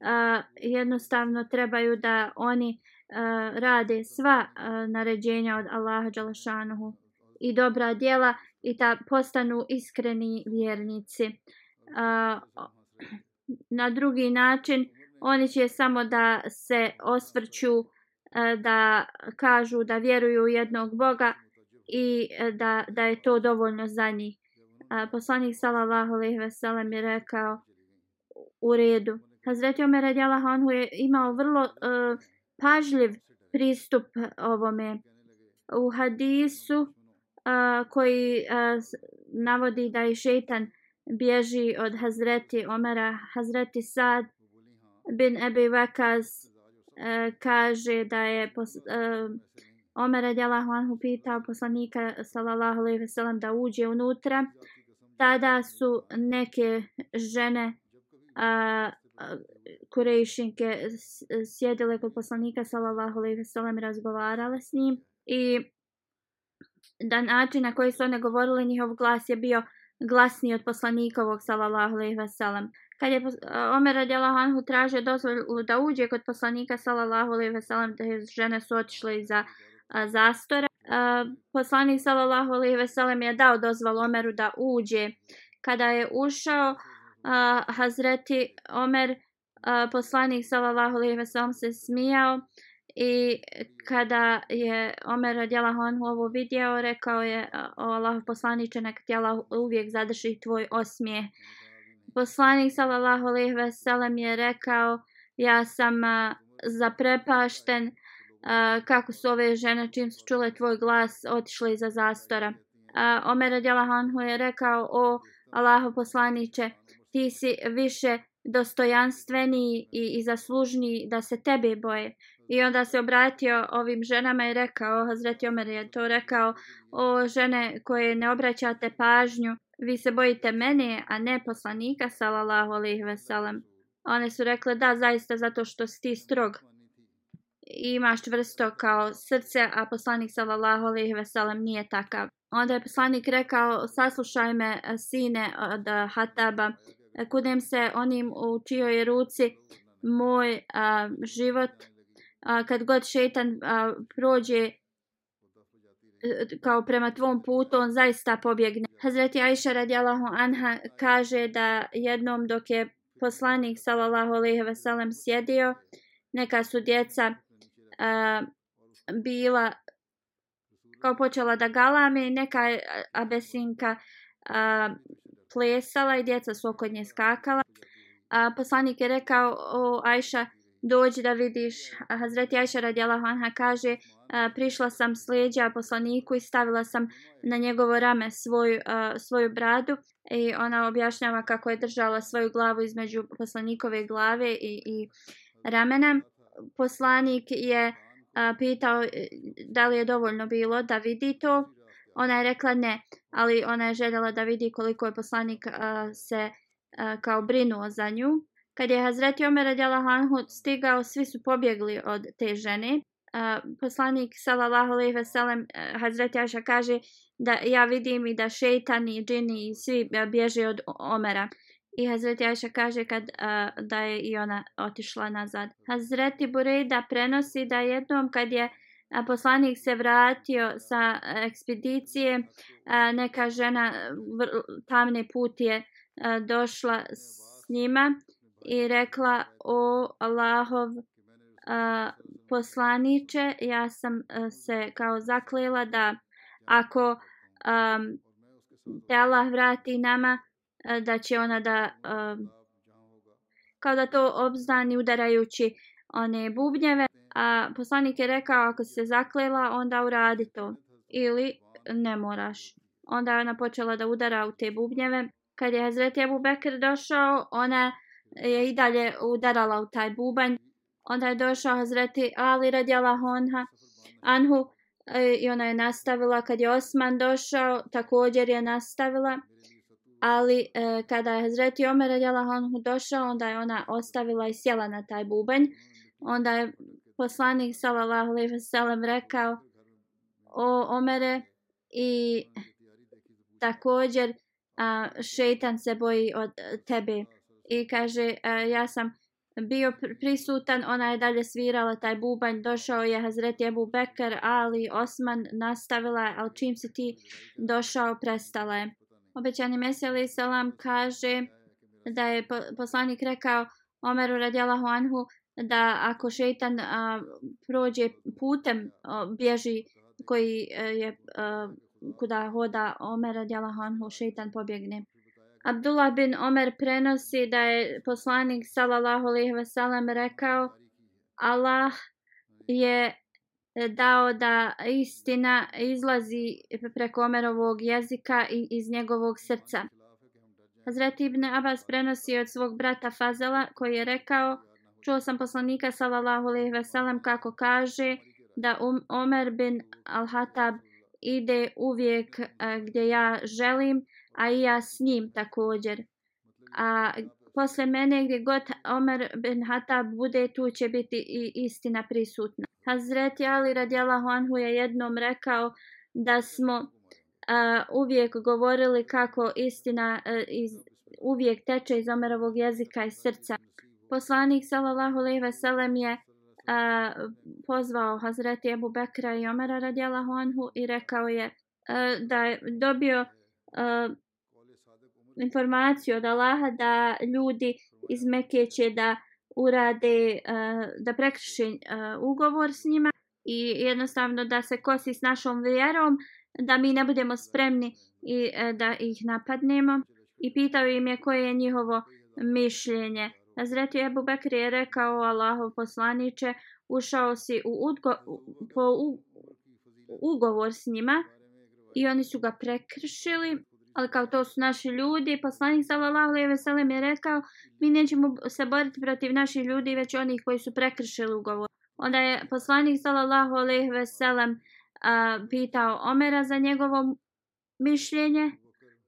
a, jednostavno trebaju da oni rade sva uh, naređenja od Allaha dželešanuhu i dobra djela i da postanu iskreni vjernici. Na drugi način, oni će samo da se osvrću, E, da kažu da vjeruju u jednog Boga i e, da, da je to dovoljno za njih. Poslanik sallallahu alejhi ve sellem je rekao u redu. Hazreti Omer radijallahu anhu je imao vrlo uh, pažljiv pristup ovome. U hadisu uh, koji uh, navodi da je šeitan bježi od Hazreti Omera. Hazreti Sad bin Ebi E, kaže da je pos, a, Omer radijalahu anhu pitao poslanika sallallahu alejhi ve sellem da uđe unutra. Tada su neke žene a, kurejšinke sjedile kod poslanika sallallahu alejhi ve sellem razgovarale s njim. I da način na koji su one govorile, njihov glas je bio glasniji od poslanikovog, sallallahu alejhi ve sellem. Kad je eh, Omer radijallahu anhu tražio dozvolu da uđe kod poslanika, sallallahu alejhi ve sellem, da žene su otišle iza eh, zastora, a, poslanik, sallallahu alejhi ve sellem je dao dozvolu Omeru da uđe. Kada je ušao, a, Hazreti Omer, a, poslanik, sallallahu alejhi ve sellem se smijao, I kada je Omer radijala Honhu ovo vidio, rekao je o Allah poslaniče, neka ti Allah uvijek zadrži tvoj osmijeh. Poslanik sallallahu alejhi ve sellem je rekao ja sam zaprepašten kako su ove žene čim su čule tvoj glas otišle iza zastora. Uh, Omer radijala Honhu je rekao o Allahu poslaniče ti si više dostojanstveniji i, i zaslužniji da se tebe boje. I onda se obratio ovim ženama i rekao, Hazreti Omer je to rekao, o žene koje ne obraćate pažnju, vi se bojite mene, a ne poslanika, salallahu alaihi veselem. One su rekle, da, zaista, zato što si ti strog. I imaš čvrsto kao srce, a poslanik, salallahu alaihi veselem, nije takav. Onda je poslanik rekao, saslušaj me, sine od Hataba, kudem se onim u čijoj ruci moj a, život a, kad god šetan a, prođe e, kao prema tvom putu, on zaista pobjegne. Hazreti Aisha radijalahu anha kaže da jednom dok je poslanik sallallahu alejhi ve sellem sjedio, neka su djeca a, bila kao počela da galame i neka abesinka a, plesala i djeca su oko nje skakala. A, poslanik je rekao o Ajša dođi da vidiš. Hazreti Ajša radijalahu anha kaže prišla sam s leđa poslaniku i stavila sam na njegovo rame svoju, svoju bradu i ona objašnjava kako je držala svoju glavu između poslanikove glave i, i ramena. Poslanik je pitao e, da li je dovoljno bilo da vidi to. Ona je rekla ne, ali ona je željela da vidi koliko je poslanik se kao brinuo za nju. Kad je Hazreti Omer radijalahu Hanhu stigao, svi su pobjegli od te žene. Poslanik sallallahu alejhi ve sellem e, Hazreti Aisha kaže da ja vidim i da šejtani i džini i svi e, bježe od Omera. I Hazreti Aisha kaže kad e, da je i ona otišla nazad. Hazreti Burejda prenosi da jednom kad je a, poslanik se vratio sa ekspedicije, a, neka žena vr, tamne put je a, došla s njima i rekla o Allahov a, poslaniče, ja sam a, se kao zaklela da ako a, te Allah vrati nama, a, da će ona da a, kao da to obznani udarajući one bubnjeve. A poslanik je rekao ako se zaklela onda uradi to. Ili ne moraš. Onda ona počela da udara u te bubnjeve. Kad je Hazreti Abu Bekr došao ona je i dalje udarala u taj bubanj. Onda je došao Hazreti Ali radjala honha Anhu e, i ona je nastavila. Kad je Osman došao također je nastavila. Ali e, kada je Hazreti Omer radjala Honhu došao, onda je ona ostavila i sjela na taj bubanj. Onda je poslanik sallallahu alejhi ve sellem rekao o Omere i također a, šejtan se boji od e, tebe i kaže e, ja sam bio prisutan, ona je dalje svirala taj bubanj, došao je Hazreti Ebu Bekar, Ali, Osman, nastavila, ali čim si ti došao, prestala je obećani Mesija salam kaže da je poslanik rekao Omeru radijalahu anhu da ako šeitan a, prođe putem a, bježi koji a, je a, kuda hoda Omer radijalahu anhu šeitan pobjegne. Abdullah bin Omer prenosi da je poslanik sallallahu alejhi ve sellem rekao Allah je dao da istina izlazi preko Omerovog jezika i iz njegovog srca. Hazret Ibn Abbas prenosi od svog brata Fazela koji je rekao čuo sam poslanika sallallahu alejhi ve sellem kako kaže da um, Omer bin Al-Hatab ide uvijek a, gdje ja želim, a i ja s njim također. A posle mene gdje god Omer bin Hatab bude tu će biti i istina prisutna. Hazreti Ali radijalahu anhu je jednom rekao da smo a, uvijek govorili kako istina a, iz, uvijek teče iz Omerovog jezika i srca. Poslanik sallallahu alejhi ve sellem je a, pozvao Hazreti Abu Bekra i Omera radijalahu anhu i rekao je a, da je dobio a, informaciju od Allaha da ljudi iz Mekke će da urade, e, da prekriše e, ugovor s njima i jednostavno da se kosi s našom vjerom, da mi ne budemo spremni i e, da ih napadnemo. I pitao im je koje je njihovo mišljenje. Nazreti Ebu Bekri je rekao Allahov poslaniče, ušao si u udgo, po u, ugovor s njima i oni su ga prekršili ali kao to su naši ljudi, poslanik sallallahu alejhi ve sellem je rekao, mi nećemo se boriti protiv naših ljudi, već onih koji su prekršili ugovor. Onda je poslanik sallallahu alejhi ve sellem pitao Omera za njegovo mišljenje.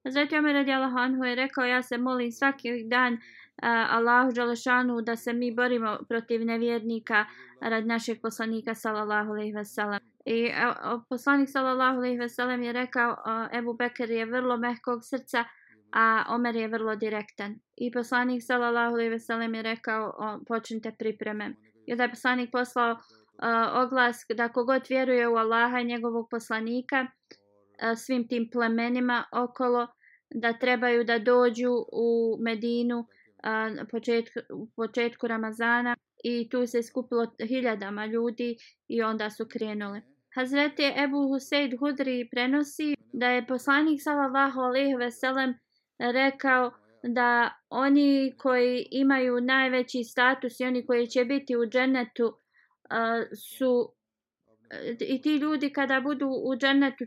Zatim Omer radijallahu anhu je rekao, ja se molim svaki dan uh, Allahu Đalešanu da se mi borimo protiv nevjernika rad našeg poslanika sallallahu alejhi ve sellem. I e, poslanik sallallahu alejhi ve sellem je rekao Ebu Bekr je vrlo mehkog srca, a Omer je vrlo direktan. I poslanik sallallahu alejhi ve sellem je rekao počnite pripreme. I onda je poslanik poslao e, uh, oglas da kogod vjeruje u Allaha i njegovog poslanika uh, svim tim plemenima okolo da trebaju da dođu u Medinu na početku, početku Ramazana i tu se skupilo hiljadama ljudi i onda su krenuli. Hazreti Ebu Huseid Hudri prenosi da je poslanik sallallahu alejhi ve sellem rekao da oni koji imaju najveći status i oni koji će biti u džennetu uh, su e, i ti ljudi kada budu u džennetu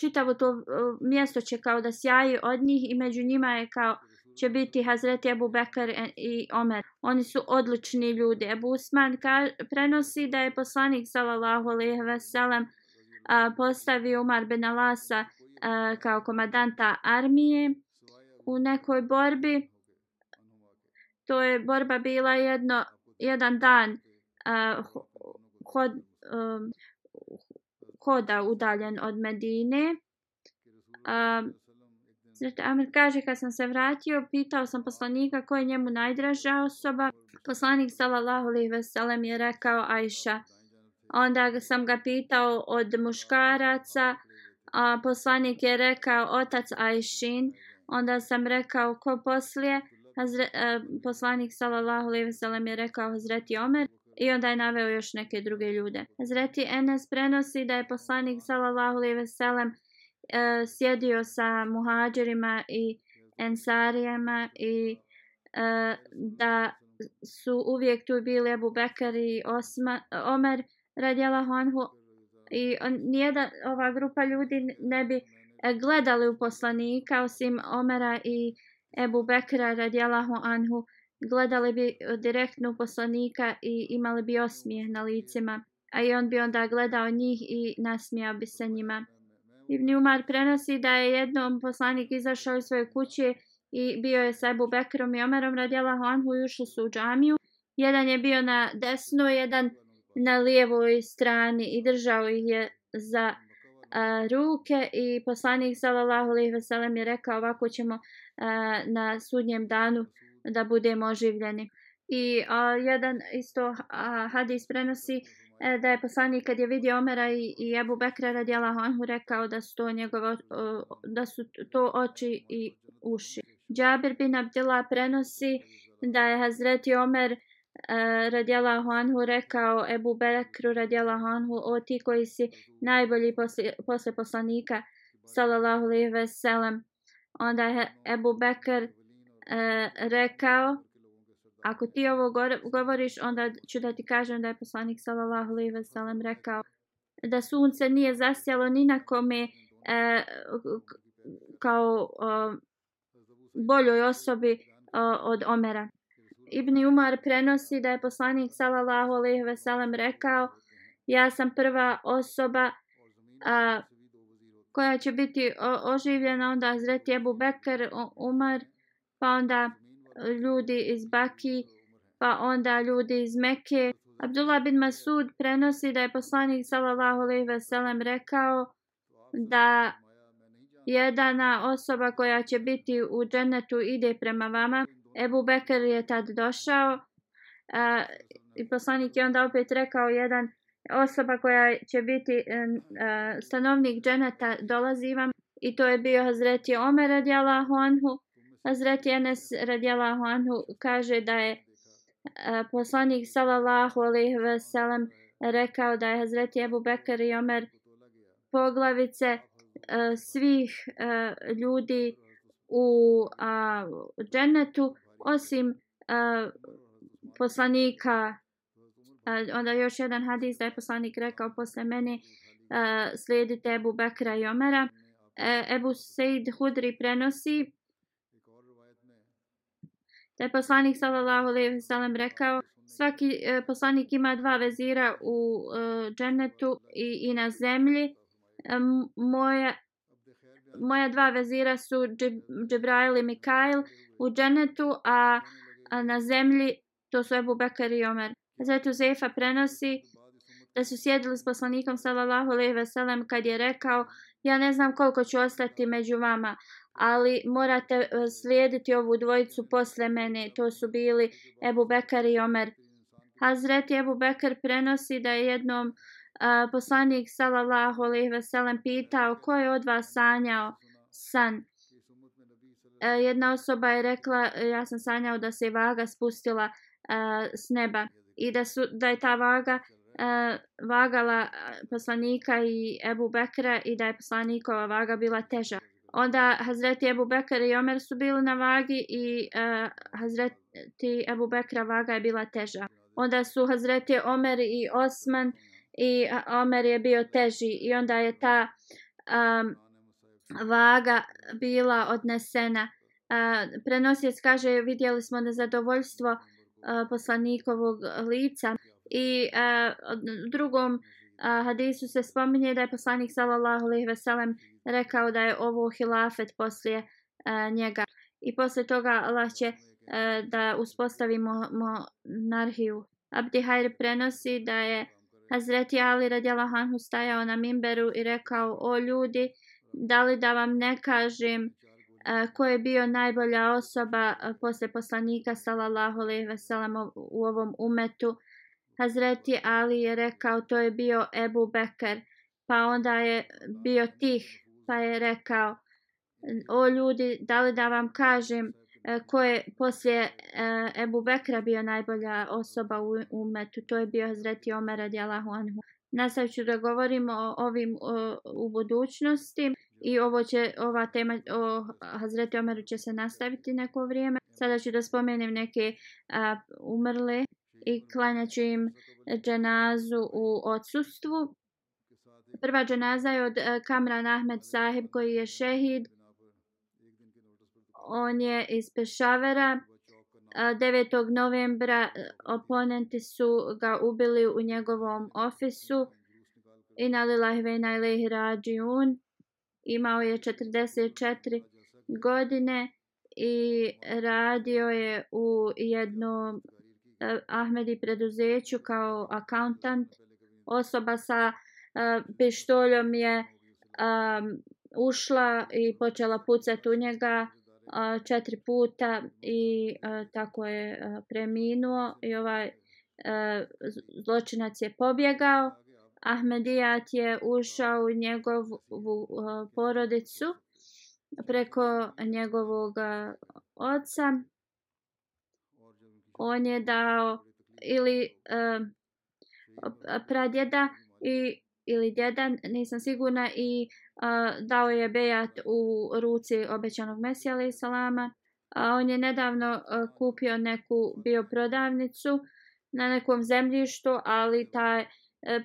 čitavo to e, mjesto će kao da sjaji od njih i među njima je kao će biti Hazreti Abu Bekar i Omer. Oni su odlični ljudi. Abu Usman ka, prenosi da je poslanik sallallahu alejhi ve sellem postavio Umar bin Alasa a, kao komadanta armije u nekoj borbi. To je borba bila jedno jedan dan a, hod, a, hoda udaljen od Medine. Um, Hazret Amir kaže, kad sam se vratio, pitao sam poslanika ko je njemu najdraža osoba. Poslanik sallallahu alejhi ve sellem je rekao Ajša. Onda sam ga pitao od muškaraca, a poslanik je rekao otac Ajšin. Onda sam rekao ko poslije, Hazre, a, poslanik sallallahu alejhi ve sellem je rekao Hazreti Omer. I onda je naveo još neke druge ljude. Hazreti Enes prenosi da je poslanik sallallahu alejhi ve sellem uh, sjedio sa muhađerima i ensarijama i uh, da su uvijek tu bili Abu Bekar i Osma, Omer radjela Honhu i on, nijedan ova grupa ljudi ne bi gledali u poslanika osim Omera i Ebu Bekra radijalahu anhu. Gledali bi direktno u poslanika i imali bi osmijeh na licima a i on bi onda gledao njih i nasmijao bi se njima. Ibn Umar prenosi da je jednom poslanik izašao iz svoje kuće i bio je sa Ebu Bekrom i Omerom radijala Honhu i ušli su u džamiju. Jedan je bio na desnoj, jedan na lijevoj strani i držao ih je za a, ruke i poslanik sallallahu alejhi ve sellem je rekao ovako ćemo a, na sudnjem danu da budemo oživljeni. I a, jedan isto a, hadis prenosi E, da je poslanik kad je vidio Omera i, i Ebu Bekra radijalahu Anhu rekao da su to njegove, da su to oči i uši. Džabir bin Abdullah prenosi da je Hazreti Omer e, radijalahu radijala Anhu rekao Ebu Bekru radijalahu Anhu o ti koji si najbolji posle, posle poslanika sallallahu alaihi ve sellem. Onda je Ebu Bekr e, rekao ako ti ovo govoriš, onda ću da ti kažem da je poslanik sallallahu alejhi ve sellem rekao da sunce nije zasjalo ni na kome e, kao o, boljoj osobi o, od Omera. Ibn Umar prenosi da je poslanik sallallahu alejhi ve sellem rekao ja sam prva osoba a, koja će biti o, oživljena onda Hazreti Ebu Bekr Umar pa onda ljudi iz Baki, pa onda ljudi iz Mekke. Abdullah bin Masud prenosi da je poslanik sallallahu alejhi ve sellem rekao da jedna osoba koja će biti u džennetu ide prema vama. Ebu Bekr je tad došao a, i poslanik je onda opet rekao jedan osoba koja će biti a, stanovnik dženeta dolazi vam i to je bio Hazreti Omer radijalahu anhu. Hazreti Enes radijalahu anhu kaže da je e, poslanik sallallahu alejhi ve sellem rekao da je Hazreti Abu Bekr i Omer poglavice e, svih e, ljudi u uh, džennetu osim poslanika. Uh, onda još jedan hadis da je poslanik rekao posle mene uh, slijedite Ebu Bekra i Omera. Uh, Ebu Sejd Hudri prenosi da je poslanik sallallahu alejhi ve sellem rekao svaki e, poslanik ima dva vezira u e, džennetu i, i na zemlji. E, moja moja dva vezira su Džibrail i Mikail u džennetu a, a na zemlji to su Ebu Bekar i Omer. Zato Zefa prenosi da su sjedili s poslanikom sallallahu alejhi ve sellem kad je rekao ja ne znam koliko ću ostati među vama ali morate e, slijediti ovu dvojicu posle mene. To su bili Ebu Bekar i Omer. Hazreti Ebu Bekar prenosi da je jednom a, poslanik sallallahu alejhi ve sellem pitao ko je od vas sanjao san. A, jedna osoba je rekla ja sam sanjao da se vaga spustila a, s neba i da su da je ta vaga a, vagala poslanika i Ebu Bekra i da je poslanikova vaga bila teža. Onda Hazreti Ebu Bekr i Omer su bili na vagi i uh, Hazreti Ebu Bekra vaga je bila teža. Onda su Hazreti Omer i Osman i e, Omer je bio teži i onda je ta um, vaga bila odnesena. Uh, prenosijec kaže vidjeli smo nezadovoljstvo uh, poslanikovog lica i uh, u drugom uh, hadisu se spominje da je poslanik sallallahu alejhi ve sellem rekao da je ovo hilafet poslije uh, njega i posle toga Allah će uh, da uspostavimo monarhiju. Abdi Hajr prenosi da je Hazreti Ali radjala Hanhu stajao na mimberu i rekao o ljudi da li da vam ne kažem uh, ko je bio najbolja osoba uh, posle poslanika sallallahu alejhi ve sellem u ovom umetu Hazreti Ali je rekao to je bio Ebu Bekr pa onda je bio tih pa je rekao o ljudi da li da vam kažem e, ko je poslije e, Ebu Bekra bio najbolja osoba u umetu to je bio Hazreti Omer radijalahu anhu nastavit ću da govorimo o ovim o, u budućnosti i ovo će, ova tema o Hazreti Omeru će se nastaviti neko vrijeme. Sada ću da spomenem neke a, umrle i klanjaću im dženazu u odsustvu. Prva dženaza je od e, Kamran Ahmed Sahib koji je šehid. On je iz Pešavera. E, 9. novembra e, oponenti su ga ubili u njegovom ofisu. Inna lillahi ve inna ilaihi rađiun. Imao je 44 godine i radio je u jednom Ahmedi preduzeću kao accountant. Osoba sa pištoljom je um, ušla i počela pucati u njega a, četiri puta i uh, tako je uh, preminuo i ovaj uh, zločinac je pobjegao. Ahmedijat je ušao u njegovu uh, porodicu preko njegovog oca. On je dao ili uh, pradjeda i ili djeda, nisam sigurna, i a, dao je bejat u ruci obećanog Mesija alaih salama. A on je nedavno a, kupio neku bioprodavnicu na nekom zemljištu, ali ta e,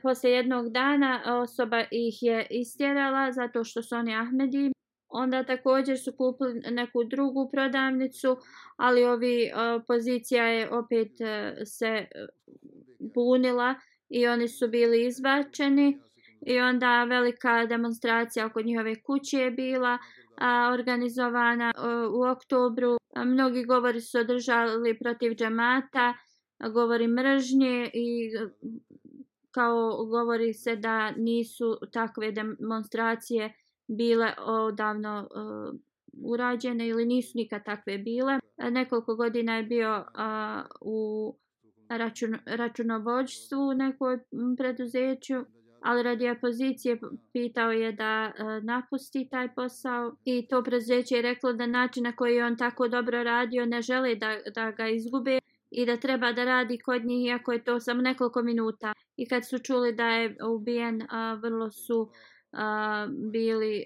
posle jednog dana osoba ih je istjerala zato što su oni Ahmedi. Onda također su kupili neku drugu prodavnicu, ali ovi pozicija je opet e, se e, bunila i oni su bili izbačeni i onda velika demonstracija oko njihove kuće je bila a, organizovana a, u oktobru. A, mnogi govori su održali protiv džamata, a, govori mržnje i e, kao govori se da nisu takve demonstracije bile odavno a, urađene ili nisu nikad takve bile. A, nekoliko godina je bio a, u račun, računovođstvu u nekoj preduzeću ali radi opozicije pitao je da e, napusti taj posao i to preduzeće je reklo da način na koji on tako dobro radio ne žele da, da ga izgube i da treba da radi kod njih iako je to samo nekoliko minuta. I kad su čuli da je ubijen vrlo su bili e,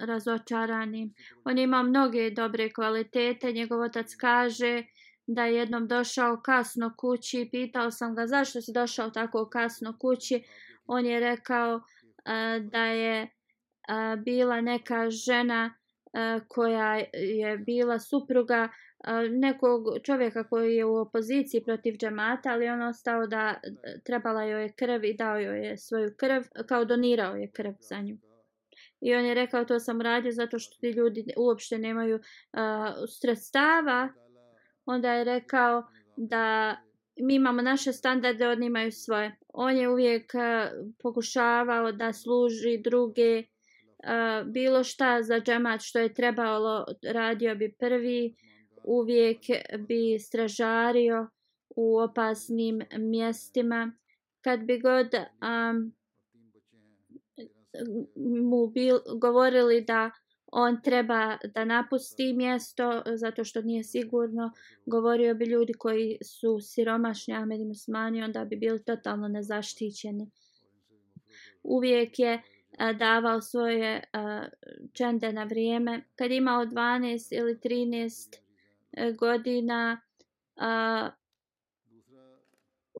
razočarani. On ima mnoge dobre kvalitete njegov otac kaže da je jednom došao kasno kući pitao sam ga zašto si došao tako kasno kući on je rekao uh, da je uh, bila neka žena uh, koja je bila supruga nekog čovjeka koji je u opoziciji protiv džamata, ali on ostao da trebala joj je krv i dao joj je svoju krv, kao donirao je krv za nju. I on je rekao to sam radio zato što ti ljudi uopšte nemaju uh, sredstava. Onda je rekao da mi imamo naše standarde, oni imaju svoje. On je uvijek uh, pokušavao da služi druge, uh, bilo šta za džemat što je trebalo, radio bi prvi, uvijek bi stražario u opasnim mjestima. Kad bi god um, mu bil, govorili da on treba da napusti mjesto e, zato što nije sigurno. Govorio bi ljudi koji su siromašni Ahmedi Musmani, onda bi bili totalno nezaštićeni. Uvijek je a, davao svoje a, čende na vrijeme. Kad imao 12 ili 13 godina, a,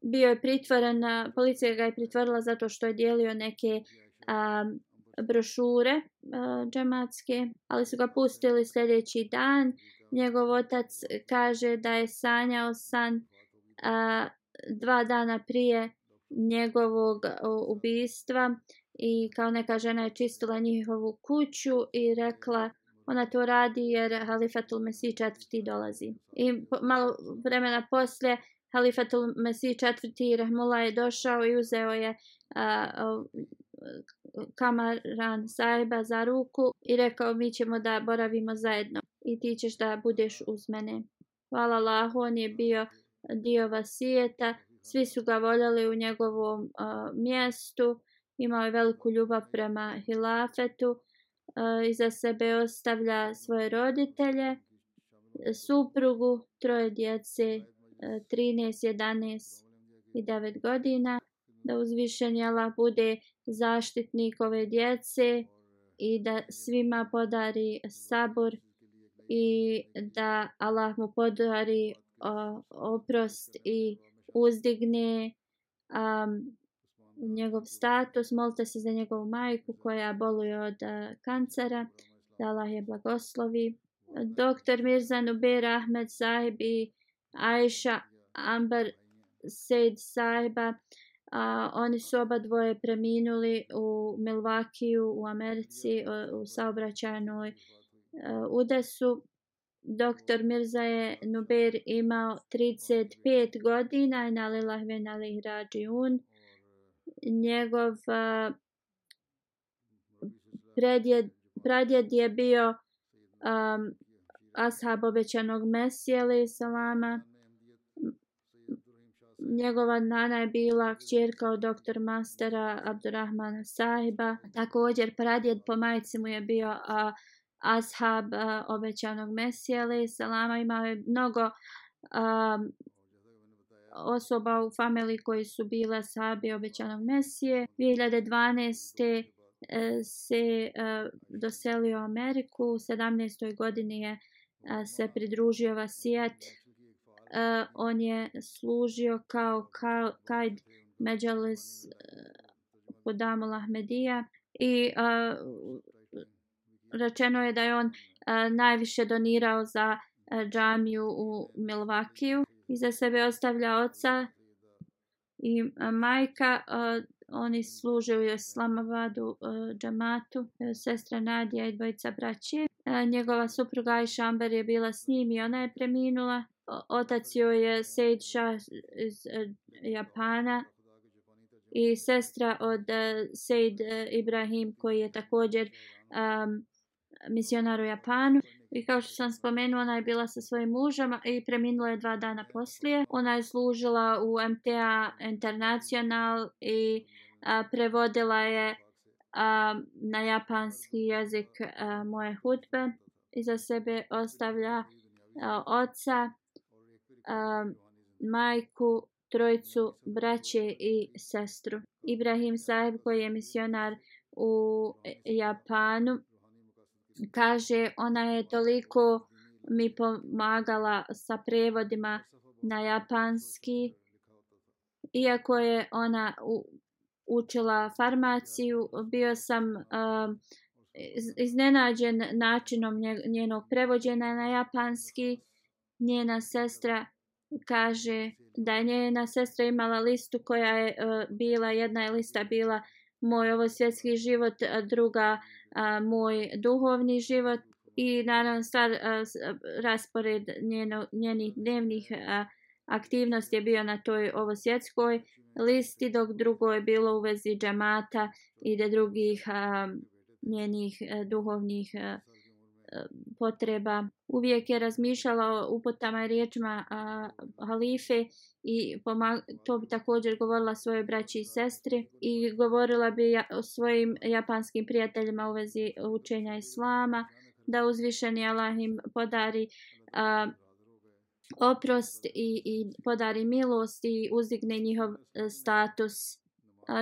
bio je pritvoren, policija ga je pritvorila zato što je dijelio neke a, brošure uh, džematske, ali su ga pustili sljedeći dan. Njegov otac kaže da je sanjao san uh, dva dana prije njegovog uh, ubistva i kao neka žena je čistila njihovu kuću i rekla ona to radi jer Halifatul Mesih četvrti dolazi. I po, malo vremena poslije Halifatul Mesih četvrti Rahmula je došao i uzeo je uh, kamaran sajba za ruku i rekao mi ćemo da boravimo zajedno i ti ćeš da budeš uz mene. Hvala Allah, on je bio dio vasijeta, svi su ga voljeli u njegovom uh, mjestu, imao je veliku ljubav prema hilafetu, uh, iza sebe ostavlja svoje roditelje, suprugu, troje djece, uh, 13, 11 i 9 godina, da uzvišen Allah bude zaštitnik ove djece i da svima podari sabor i da Allah mu podari o, oprost i uzdigne um, njegov status. Molite se za njegovu majku koja boluje od uh, kancera. Da Allah je blagoslovi. Doktor Mirza Nubir Ahmed Sahib i Aisha Ambar Sejd Sahiba A, oni su oba dvoje preminuli u Milvakiju u Americi u, u saobraćajnoj e, udesu. Doktor Mirza je Nuber imao 35 godina i na lilah ven alih rađiun. Njegov a, predjed, pradjed je bio um, ashab obećanog Mesije, salama njegova nana je bila kćerka od doktor mastera Abdurrahmana sahiba. Također pradjed po majici mu je bio a, ashab a, obećanog Mesije ali salama imao je mnogo a, osoba u familiji koji su bile sahabi obećanog mesije. 2012. E, se a, doselio u Ameriku. U 17. godini je e, se pridružio vasijet uh, on je služio kao kajd Međalis uh, e, Hudamul Ahmedija i uh, rečeno je da je on uh, najviše donirao za uh, džamiju u Milvakiju. I za sebe ostavlja oca i uh, majka uh, oni služe u Islamabadu uh, džamatu. Uh, sestra Nadija i dvojica braće uh, njegova supruga Aisha Amber je bila s njim i ona je preminula otac joj je Sejd Shah iz e, Japana i sestra od e, Seid e, Ibrahim koji je također um, misionar u Japanu. I kao što sam spomenula, ona je bila sa svojim mužem i preminula je dva dana poslije. Ona je služila u MTA International i a, prevodila je a, na japanski jezik a, moje hudbe. Iza sebe ostavlja a, oca um, majku, trojicu, braće i sestru. Ibrahim Saheb koji je misionar u Japanu kaže ona je toliko mi pomagala sa prevodima na japanski iako je ona u, učila farmaciju bio sam uh, iznenađen načinom njenog prevođena na japanski njena sestra kaže da je njena sestra imala listu koja je uh, bila, jedna je lista bila moj ovo svjetski život, a druga a, moj duhovni život i naravno stvar e, e, raspored njeno, njenih dnevnih a, aktivnosti je bio na toj ovo svjetskoj listi, dok drugo je bilo u vezi džamata i da drugih a, njenih a, duhovnih a, potreba. Uvijek je razmišljala o upotama i riječima a, halife i to bi također govorila svoje braći i sestri i govorila bi ja, o svojim japanskim prijateljima u vezi učenja islama. da uzvišeni Allah im podari a, oprost i, i podari milost i uzdigne njihov e, a, status.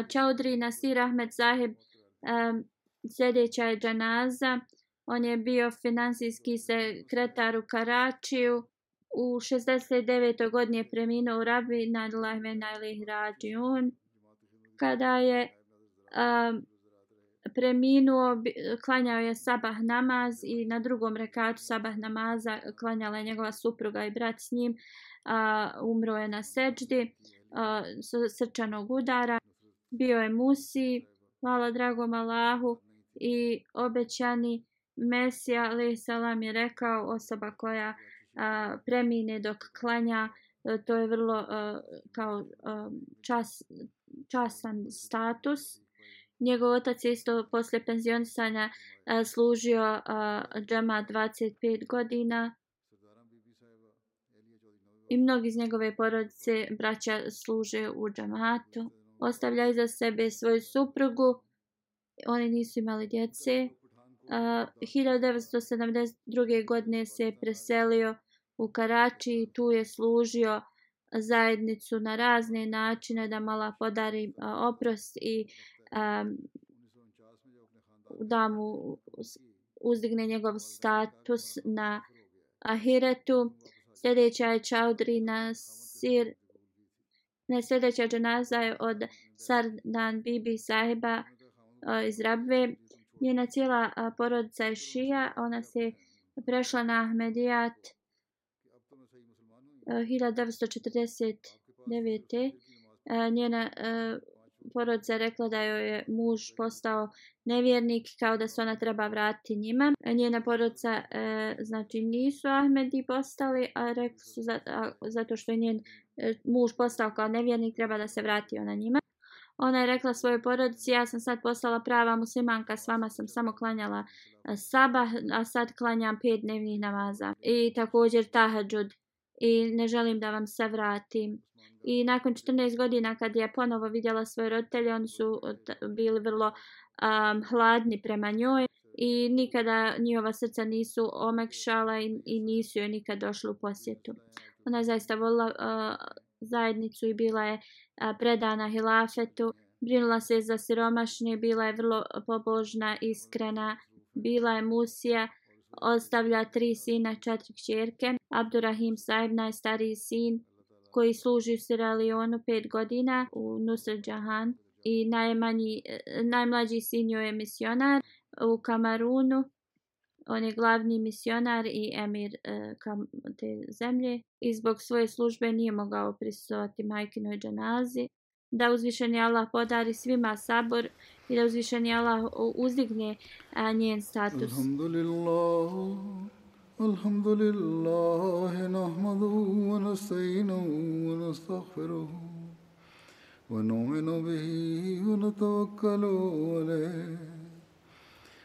Čaudri Nasir Ahmed Zahib a, sljedeća je džanaza. On je bio finansijski sekretar u Karačiju. U 69. godini je preminuo u Rabi na Lahme Najlih Rađiun. Kada je um, preminuo, klanjao je sabah namaz i na drugom rekatu sabah namaza klanjala je njegova supruga i brat s njim. Uh, umro je na seđdi uh, srčanog udara. Bio je musi, hvala dragom Allahu i obećani Mesija alaih salam je rekao osoba koja a, premine dok klanja a, to je vrlo a, kao a, čas, časan status njegov otac je isto posle penzionisanja a, služio a, džema 25 godina i mnogi iz njegove porodice braća služe u džamatu. ostavlja iza sebe svoju suprugu oni nisu imali djece. A, 1972. godine se preselio u Karači i tu je služio zajednicu na razne načine da mala podari oprost i um, da mu uzdigne njegov status na Ahiretu. Sljedeća je Čaudri na Sir. Ne, sljedeća džanaza je od Sardan Bibi sahiba iz Rabve. Njena cijela porodica je šija. Ona se prešla na Ahmedijat 1949. Njena porodica rekla da joj je muž postao nevjernik kao da se ona treba vratiti njima. Njena porodica e, znači nisu Ahmedi postali, a rekli su zato što je njen e, muž postao kao nevjernik treba da se vrati ona njima. Ona je rekla svojoj porodici, ja sam sad postala prava muslimanka, s vama sam samo klanjala e, sabah, a sad klanjam pet dnevnih namaza. I također tahadžud. I ne želim da vam se vratim. I nakon 14 godina kad je ponovo vidjela svoje roditelje, oni su bili vrlo um, hladni prema njoj. I nikada njihova srca nisu omekšala i, i nisu joj nikad došli u posjetu. Ona je zaista volila uh, zajednicu i bila je predana hilafetu. Brinula se za siromašne, bila je vrlo pobožna, iskrena, bila je musija, ostavlja tri sina, četiri čerke. Abdurrahim Saib, najstariji sin, koji služi u Sierra Leone pet godina u Nusr Jahan. I najmanji, e, najmlađi sin joj je misionar u Kamarunu on je glavni misionar i emir e, kam te zemlje i zbog svoje službe nije mogao prisustovati majkinoj džanazi. Da uzvišeni Allah podari svima sabor i da uzvišeni Allah uzdigne a, njen status. Alhamdulillah, alhamdulillah, nahmadu wa nastajinu wa nastagfiruhu. ونؤمن به ونتوكل عليه